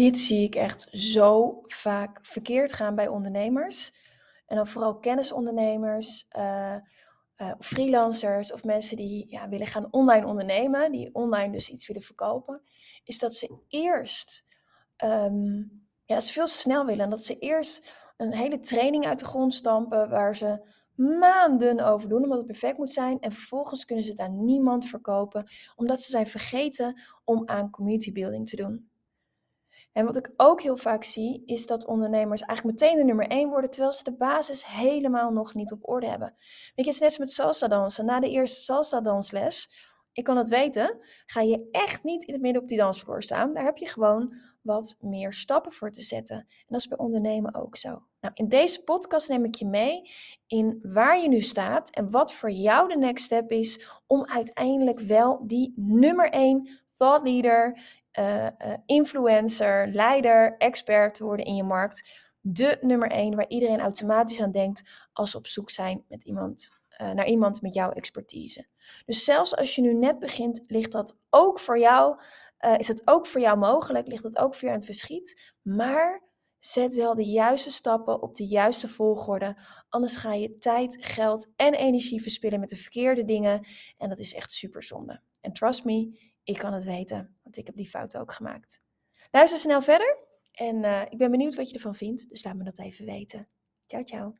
dit zie ik echt zo vaak verkeerd gaan bij ondernemers. En dan vooral kennisondernemers, uh, freelancers of mensen die ja, willen gaan online ondernemen, die online dus iets willen verkopen, is dat ze eerst, um, ja, ze veel snel willen en dat ze eerst een hele training uit de grond stampen waar ze maanden over doen omdat het perfect moet zijn. En vervolgens kunnen ze het aan niemand verkopen omdat ze zijn vergeten om aan community building te doen. En wat ik ook heel vaak zie, is dat ondernemers eigenlijk meteen de nummer 1 worden, terwijl ze de basis helemaal nog niet op orde hebben. Weet je, het is net met salsa dansen. Na de eerste salsa dansles, ik kan het weten, ga je echt niet in het midden op die dansvloer staan. Daar heb je gewoon wat meer stappen voor te zetten. En dat is bij ondernemen ook zo. Nou, in deze podcast neem ik je mee in waar je nu staat en wat voor jou de next step is om uiteindelijk wel die nummer 1 thought leader uh, influencer, leider, expert te worden in je markt. De nummer één waar iedereen automatisch aan denkt als ze op zoek zijn met iemand, uh, naar iemand met jouw expertise. Dus zelfs als je nu net begint, ligt dat ook voor jou, is dat ook voor jou mogelijk, ligt dat ook voor jou in het verschiet. Maar zet wel de juiste stappen op de juiste volgorde. Anders ga je tijd, geld en energie verspillen met de verkeerde dingen. En dat is echt super zonde. En trust me, ik kan het weten, want ik heb die fout ook gemaakt. Luister snel verder en uh, ik ben benieuwd wat je ervan vindt, dus laat me dat even weten. Ciao, ciao.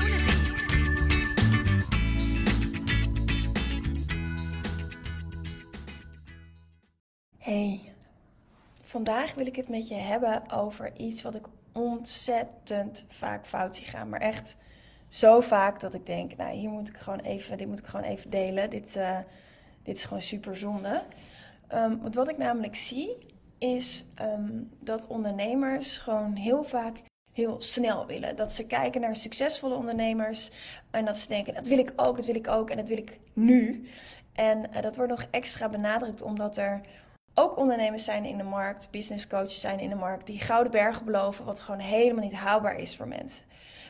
Hey, vandaag wil ik het met je hebben over iets wat ik ontzettend vaak fout zie gaan. Maar echt zo vaak dat ik denk, nou hier moet ik gewoon even, dit moet ik gewoon even delen. Dit, uh, dit is gewoon super zonde. Um, want wat ik namelijk zie is um, dat ondernemers gewoon heel vaak heel snel willen. Dat ze kijken naar succesvolle ondernemers en dat ze denken, dat wil ik ook, dat wil ik ook en dat wil ik nu. En uh, dat wordt nog extra benadrukt omdat er ook ondernemers zijn in de markt, business coaches zijn in de markt, die gouden bergen beloven, wat gewoon helemaal niet haalbaar is voor mensen.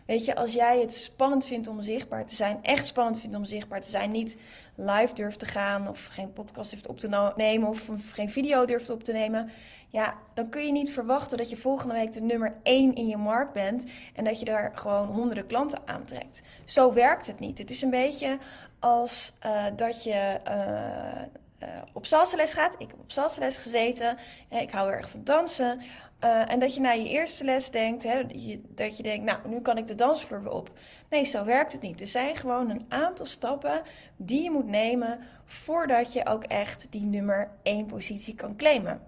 Weet je, als jij het spannend vindt om zichtbaar te zijn, echt spannend vindt om zichtbaar te zijn, niet live durft te gaan of geen podcast durft op te nemen of geen video durft op te nemen, ja, dan kun je niet verwachten dat je volgende week de nummer 1 in je markt bent en dat je daar gewoon honderden klanten aantrekt. Zo werkt het niet. Het is een beetje als uh, dat je uh, uh, op salsa-les gaat. Ik heb op salsa-les gezeten. ik hou erg van dansen. Uh, en dat je na je eerste les denkt, hè, dat, je, dat je denkt, nou, nu kan ik de dansvloer weer op. Nee, zo werkt het niet. Er zijn gewoon een aantal stappen die je moet nemen voordat je ook echt die nummer 1 positie kan claimen.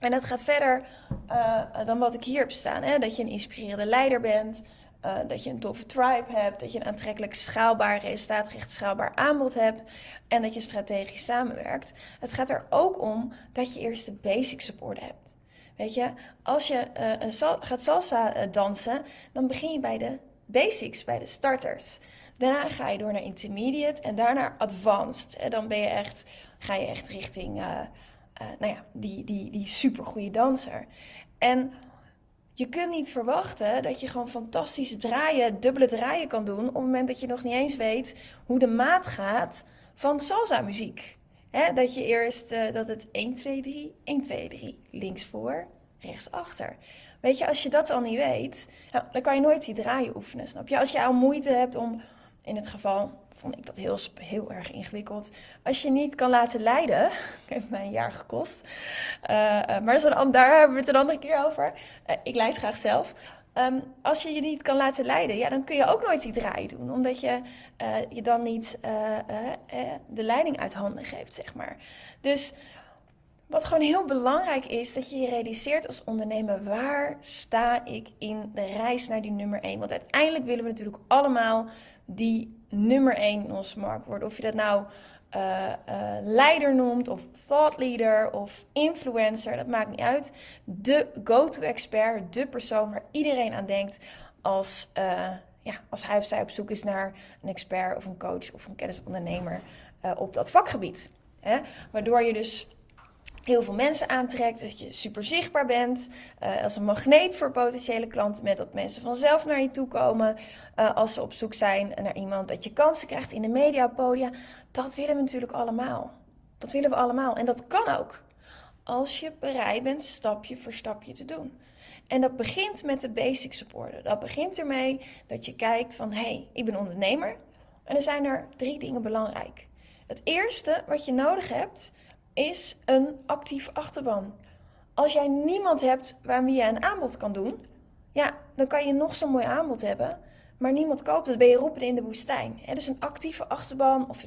En dat gaat verder uh, dan wat ik hier heb staan. Hè? Dat je een inspirerende leider bent, uh, dat je een toffe tribe hebt, dat je een aantrekkelijk schaalbaar, resultaatgericht schaalbaar aanbod hebt en dat je strategisch samenwerkt. Het gaat er ook om dat je eerst de basics op orde hebt. Weet je, als je uh, een gaat salsa uh, dansen, dan begin je bij de basics, bij de starters. Daarna ga je door naar intermediate en daarna advanced. En dan ben je echt, ga je echt richting nou ja, die, die, die supergoeie danser. En je kunt niet verwachten dat je gewoon fantastisch draaien, dubbele draaien kan doen. op het moment dat je nog niet eens weet hoe de maat gaat van salsa muziek. dat je eerst uh, dat het 1, 2, 3, 1, 2, 3, links voor, rechts achter. Weet je, als je dat al niet weet, nou, dan kan je nooit die draaien oefenen, snap je? Als je al moeite hebt om, in het geval vond ik dat heel, heel erg ingewikkeld. Als je niet kan laten leiden, heeft mij een jaar gekost. Uh, maar dan, daar hebben we het een andere keer over. Uh, ik leid graag zelf. Um, als je je niet kan laten leiden, ja, dan kun je ook nooit die draai doen. Omdat je je dan niet de leiding uit handen geeft, zeg maar. Dus wat gewoon heel belangrijk is, dat je je realiseert als ondernemer, waar sta ik in de reis naar die nummer 1? Want uiteindelijk willen we natuurlijk allemaal die nummer één in onze markt worden. Of je dat nou uh, leider noemt, of thought leader, of influencer, dat maakt niet uit. De go-to expert, de persoon waar iedereen aan denkt als, uh, ja, als hij of zij op zoek is naar een expert of een coach of een kennisondernemer op dat vakgebied. Hè? Waardoor je dus heel veel mensen aantrekt, dat je super zichtbaar bent, uh, als een magneet voor potentiële klanten, met dat mensen vanzelf naar je toe komen uh, als ze op zoek zijn naar iemand, dat je kansen krijgt in de mediapodia. Dat willen we natuurlijk allemaal. Dat willen we allemaal en dat kan ook. Als je bereid bent stapje voor stapje te doen. En dat begint met de basics op orde. Dat begint ermee dat je kijkt van, hé, hey, ik ben ondernemer. En er zijn er drie dingen belangrijk. Het eerste wat je nodig hebt, is een actief achterban. Als jij niemand hebt waarmee je een aanbod kan doen, ja, dan kan je nog zo'n mooi aanbod hebben, maar niemand koopt het, ben je roepen in de woestijn. dus een actieve achterban, of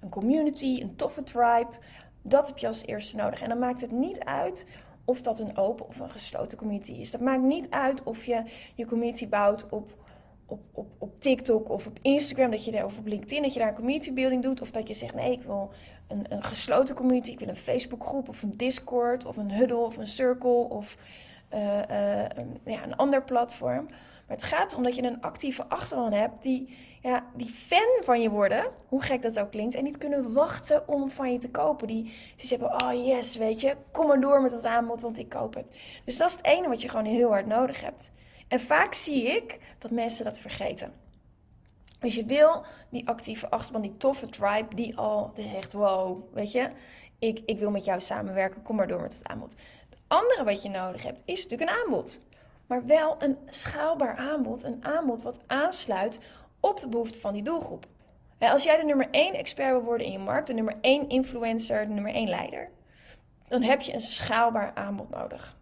een community, een toffe tribe, dat heb je als eerste nodig. En dan maakt het niet uit of dat een open of een gesloten community is. Dat maakt niet uit of je je community bouwt op op, op, op TikTok of op Instagram, dat je daar, of op LinkedIn, dat je daar een community building doet. Of dat je zegt, nee, ik wil een, een gesloten community, ik wil een Facebookgroep of een Discord of een Huddle of een Circle of uh, uh, een, ja, een ander platform. Maar het gaat erom dat je een actieve achterban hebt die, ja, die fan van je worden, hoe gek dat ook klinkt, en niet kunnen wachten om van je te kopen. Die, die zeggen, oh yes, weet je, kom maar door met het aanbod, want ik koop het. Dus dat is het ene wat je gewoon heel hard nodig hebt. En vaak zie ik dat mensen dat vergeten. Dus je wil die actieve achterban, die toffe tribe, die al zegt: wow, weet je, ik, ik wil met jou samenwerken, kom maar door met het aanbod. Het andere wat je nodig hebt, is natuurlijk een aanbod. Maar wel een schaalbaar aanbod, een aanbod wat aansluit op de behoeften van die doelgroep. Als jij de nummer 1 expert wil worden in je markt, de nummer 1 influencer, de nummer 1 leider, dan heb je een schaalbaar aanbod nodig.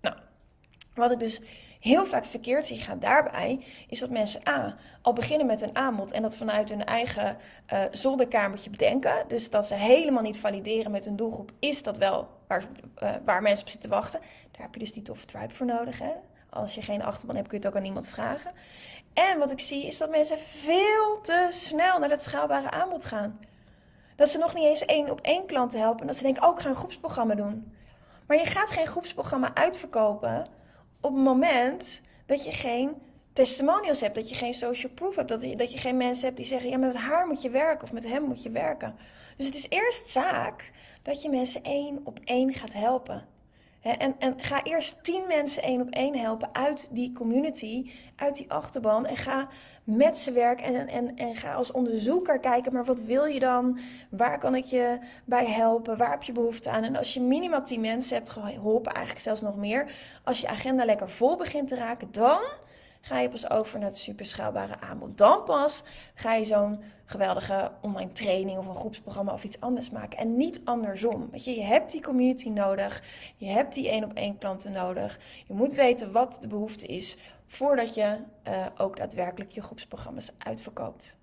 Nou, wat ik dus heel vaak verkeerd zie gaat daarbij, is dat mensen A, al beginnen met een aanbod en dat vanuit hun eigen uh, zolderkamertje bedenken. Dus dat ze helemaal niet valideren met hun doelgroep, is dat wel waar, uh, waar mensen op zitten wachten. Daar heb je dus die toffe tribe voor nodig. Hè? Als je geen achterban hebt, kun je het ook aan niemand vragen. En wat ik zie is dat mensen veel te snel naar dat schaalbare aanbod gaan. Dat ze nog niet eens één op één klanten helpen. En dat ze denken, oh, ik ga een groepsprogramma doen. Maar je gaat geen groepsprogramma uitverkopen op het moment dat je geen testimonials hebt, dat je geen social proof hebt, dat je, dat je geen mensen hebt die zeggen: ja, met haar moet je werken of met hem moet je werken. Dus het is eerst zaak dat je mensen één op één gaat helpen. En, en ga eerst tien mensen één op één helpen uit die community, uit die achterban. En ga met ze werken en, en, en ga als onderzoeker kijken, maar wat wil je dan? Waar kan ik je bij helpen? Waar heb je behoefte aan? En als je minimaal 10 mensen hebt geholpen, eigenlijk zelfs nog meer, als je agenda lekker vol begint te raken, dan ga je pas over naar het superschaalbare aanbod. Dan pas ga je zo'n geweldige online training of een groepsprogramma of iets anders maken. En niet andersom. Weet je, je hebt die community nodig. Je hebt die één op één klanten nodig. Je moet weten wat de behoefte is voordat je uh, ook daadwerkelijk je groepsprogramma's uitverkoopt.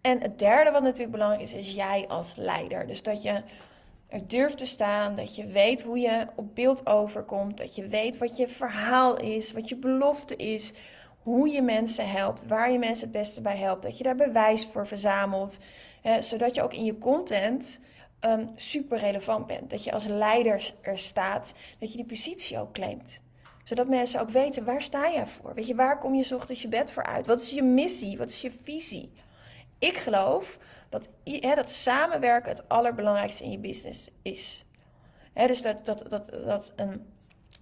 En het derde wat natuurlijk belangrijk is, is jij als leider. Dus dat je er durft te staan, dat je weet hoe je op beeld overkomt, dat je weet wat je verhaal is, wat je belofte is, hoe je mensen helpt, waar je mensen het beste bij helpt, dat je daar bewijs voor verzamelt, zodat je ook in je content um, super relevant bent. Dat je als leider er staat, dat je die positie ook claimt zodat mensen ook weten, waar sta je voor? Weet je, waar kom je ochtends je bed voor uit? Wat is je missie? Wat is je visie? Ik geloof dat, dat samenwerken het allerbelangrijkste in je business is. Dus dat, dat, dat, dat een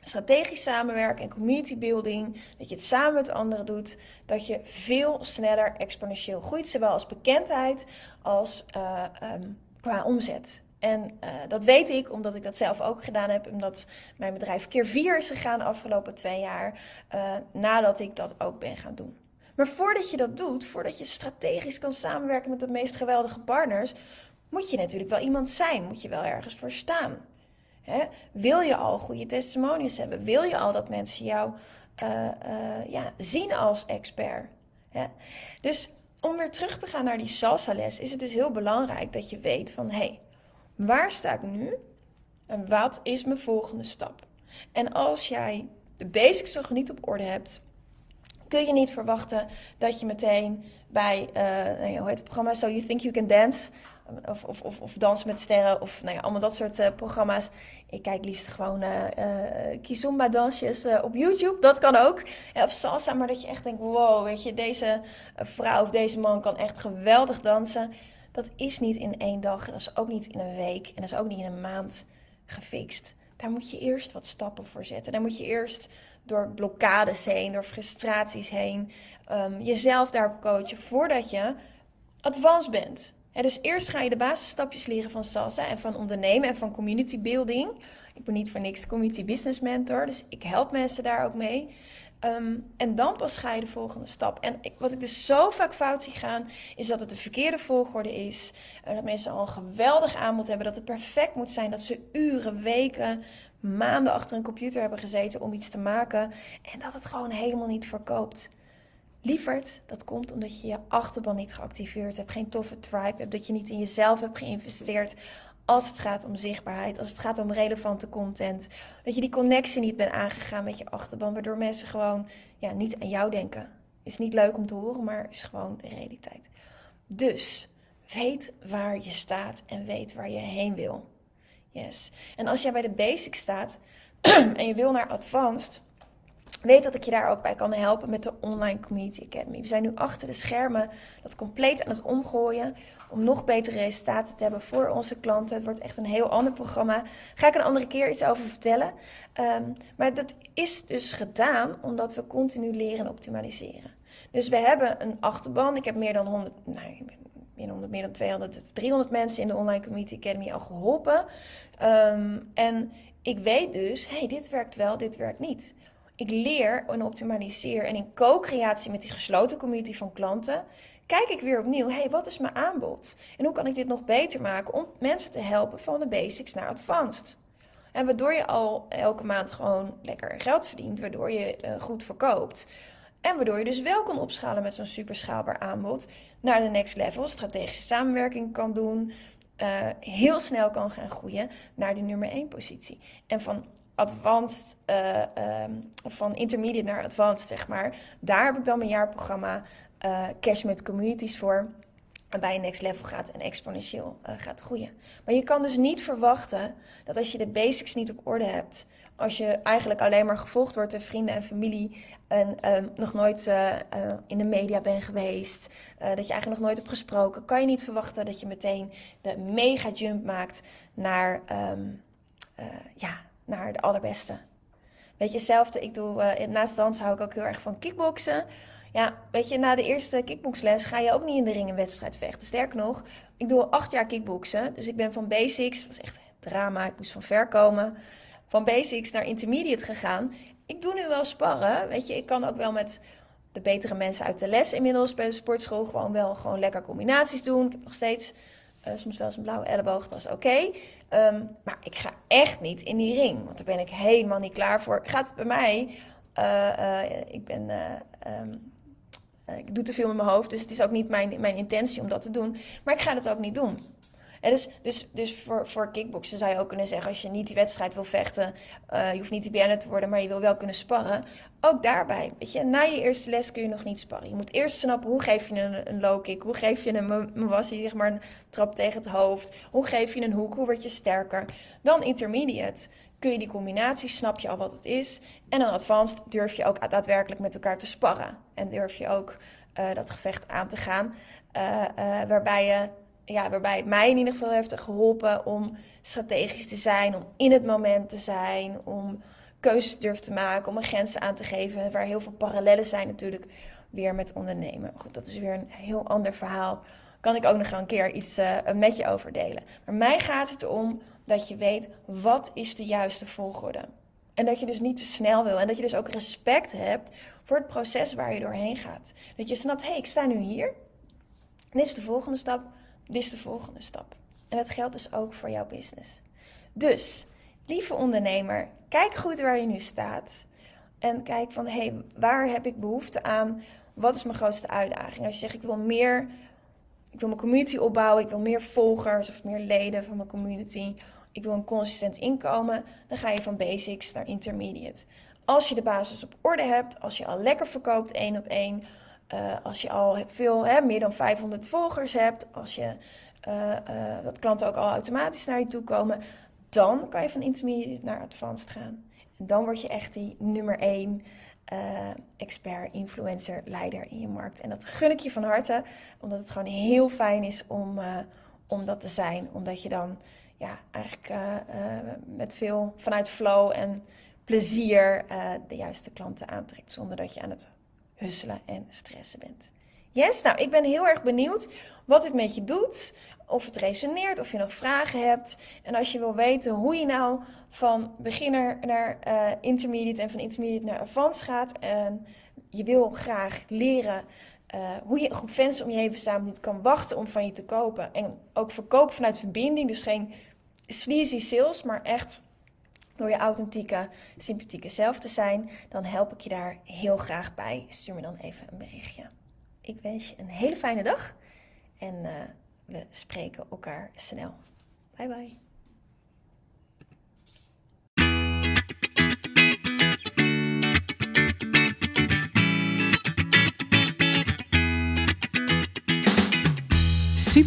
strategisch samenwerken en community building, dat je het samen met anderen doet, dat je veel sneller exponentieel groeit, zowel als bekendheid als uh, um, qua omzet. En uh, dat weet ik omdat ik dat zelf ook gedaan heb. Omdat mijn bedrijf keer vier is gegaan de afgelopen twee jaar. Uh, nadat ik dat ook ben gaan doen. Maar voordat je dat doet, voordat je strategisch kan samenwerken met de meest geweldige partners, moet je natuurlijk wel iemand zijn. Moet je wel ergens voor staan. Hè? Wil je al goede testimonials hebben? Wil je al dat mensen jou uh, ja, zien als expert? Hè? Dus om weer terug te gaan naar die salsa les, is het dus heel belangrijk dat je weet van hé, hey, Waar sta ik nu? En wat is mijn volgende stap? En als jij de basics nog niet op orde hebt, kun je niet verwachten dat je meteen bij, uh, hoe heet het programma, So You Think You Can Dance, of, of, of, of Dansen met Sterren, of nou ja, allemaal dat soort uh, programma's. Ik kijk liefst gewoon uh, kizomba dansjes op YouTube, dat kan ook. of salsa, maar dat je echt denkt, wow, weet je, deze vrouw of deze man kan echt geweldig dansen. Dat is niet in één dag, dat is ook niet in een week en dat is ook niet in een maand gefixt. Daar moet je eerst wat stappen voor zetten. Daar moet je eerst door blokkades heen, door frustraties heen, um, jezelf daarop coachen voordat je advanced bent. dus eerst ga je de basisstapjes leren van salsa en van ondernemen en van community building. Ik ben niet voor niks community business mentor, dus ik help mensen daar ook mee. Ehm, en dan pas ga je de volgende stap. En wat ik dus zo vaak fout zie gaan, is dat het de verkeerde volgorde is. Dat mensen al een geweldig aanbod hebben, dat het perfect moet zijn, dat ze uren, weken, maanden achter een computer hebben gezeten om iets te maken en dat het gewoon helemaal niet verkoopt. Lieverd, dat komt omdat je je achterban niet geactiveerd hebt, geen toffe tribe hebt, dat je niet in jezelf hebt geïnvesteerd als het gaat om zichtbaarheid, als het gaat om relevante content. Dat je die connectie niet bent aangegaan met je achterban, waardoor mensen gewoon ja, niet aan jou denken. Is niet leuk om te horen, maar is gewoon de realiteit. Dus weet waar je staat en weet waar je heen wil. Yes. En als jij bij de basic staat en je wil naar advanced, weet dat ik je daar ook bij kan helpen met de Online Community Academy. We zijn nu achter de schermen dat compleet aan het omgooien om nog betere resultaten te hebben voor onze klanten. Het wordt echt een heel ander programma. Ga ik een andere keer iets over vertellen. Um, maar dat is dus gedaan omdat we continu leren optimaliseren. Dus we hebben een achterban. Ik heb meer dan 100, nou, meer dan, meer dan 200, 300 mensen in de Online Community Academy al geholpen. Um, en ik weet dus, hey, dit werkt wel, dit werkt niet. Ik leer en optimaliseer en in co-creatie met die gesloten community van klanten kijk ik weer opnieuw, hey, wat is mijn aanbod? En hoe kan ik dit nog beter maken om mensen te helpen van de basics naar advanced? En waardoor je al elke maand gewoon lekker geld verdient, waardoor je uh, goed verkoopt. En waardoor je dus wel kan opschalen met zo'n super schaalbaar aanbod naar de next level, strategische samenwerking kan doen, uh, heel snel kan gaan groeien naar die nummer 1 positie. En van advanced, uh, van intermediate naar advanced, zeg maar. Daar heb ik dan mijn jaarprogramma uh, Cash met Communities voor. Waarbij je next level gaat en exponentieel gaat groeien. Maar je kan dus niet verwachten dat als je de basics niet op orde hebt, als je eigenlijk alleen maar gevolgd wordt door vrienden en familie en um, nog nooit uh, uh, in de media bent geweest, uh, dat je eigenlijk nog nooit hebt gesproken, kan je niet verwachten dat je meteen de mega jump maakt naar, um, ja, naar de allerbeste. Weet je, hetzelfde, ik doe, naast dans hou ik ook heel erg van kickboksen. Ja, weet je, na de eerste kickboxles ga je ook niet in de ring een wedstrijd vechten. Sterker nog, ik doe al acht jaar kickboksen. Dus ik ben van basics, dat was echt drama, ik moest van ver komen. Van basics naar intermediate gegaan. Ik doe nu wel sparren, weet je. Ik kan ook wel met de betere mensen uit de les inmiddels bij de sportschool gewoon wel gewoon lekker combinaties doen. Ik heb nog steeds uh, soms wel eens een blauwe elleboog, dat is oké. Um, maar ik ga echt niet in die ring, want daar ben ik helemaal niet klaar voor. Gaat bij mij, uh, uh, ik ben... Uh, ik doe te veel met mijn hoofd, dus het is ook niet mijn, mijn intentie om dat te doen. Maar ik ga dat ook niet doen. Dus, dus, dus voor, voor kickboksen zou je ook kunnen zeggen: als je niet die wedstrijd wil vechten, uh, je hoeft niet BN'er te worden, maar je wil wel kunnen sparren. Ook daarbij, weet je, na je eerste les kun je nog niet sparren. Je moet eerst snappen hoe geef je een, een low kick, hoe geef je een mawassi, zeg maar een trap tegen het hoofd, hoe geef je een hoek, hoe word je sterker. Dan intermediate kun je die combinatie, snap je al wat het is. En dan advanced durf je ook daadwerkelijk met elkaar te sparren. En durf je ook uh, dat gevecht aan te gaan. Uh, waarbij, je, ja, waarbij het mij in ieder geval heeft geholpen om strategisch te zijn, om in het moment te zijn, om keuzes durf te maken, om een grens aan te geven. Waar heel veel parallellen zijn natuurlijk weer met ondernemen. Goed, dat is weer een heel ander verhaal. Kan ik ook nog een keer iets met je over delen. Maar mij gaat het om dat je weet wat is de juiste volgorde. En dat je dus niet te snel wil. En dat je dus ook respect hebt voor het proces waar je doorheen gaat. Dat je snapt, hé, hey, ik sta nu hier. Dit is de volgende stap. Dit is de volgende stap. En dat geldt dus ook voor jouw business. Dus, lieve ondernemer, kijk goed waar je nu staat. En kijk van, hé, hey, waar heb ik behoefte aan? Wat is mijn grootste uitdaging? Als je zegt, ik wil meer, ik wil mijn community opbouwen. Ik wil meer volgers of meer leden van mijn community ik wil een consistent inkomen, dan ga je van basics naar intermediate. als je de basis op orde hebt, als je al lekker verkoopt één op één, uh, als je al veel, hè, meer dan 500 volgers hebt, als je uh, uh, dat klanten ook al automatisch naar je toe komen, dan kan je van intermediate naar advanced gaan. En dan word je echt die nummer één expert, influencer, leider in je markt. En dat gun ik je van harte, omdat het gewoon heel fijn is om, om dat te zijn. Omdat je dan ja, eigenlijk met veel vanuit flow en plezier de juiste klanten aantrekt, zonder dat je aan het husselen en stressen bent. Yes, nou ik ben heel erg benieuwd wat dit met je doet. Of het resoneert, of je nog vragen hebt. En als je wil weten hoe je nou van beginner naar uh, intermediate en van intermediate naar advanced gaat. En je wil graag leren uh, hoe je een groep fans om je heen verzamelt niet kan wachten om van je te kopen. En ook verkopen vanuit verbinding. Dus geen sleazy sales, maar echt door je authentieke, sympathieke zelf te zijn, dan help ik je daar heel graag bij. Stuur me dan even een berichtje. Ik wens je een hele fijne dag en uh, we spreken elkaar snel. Bye bye.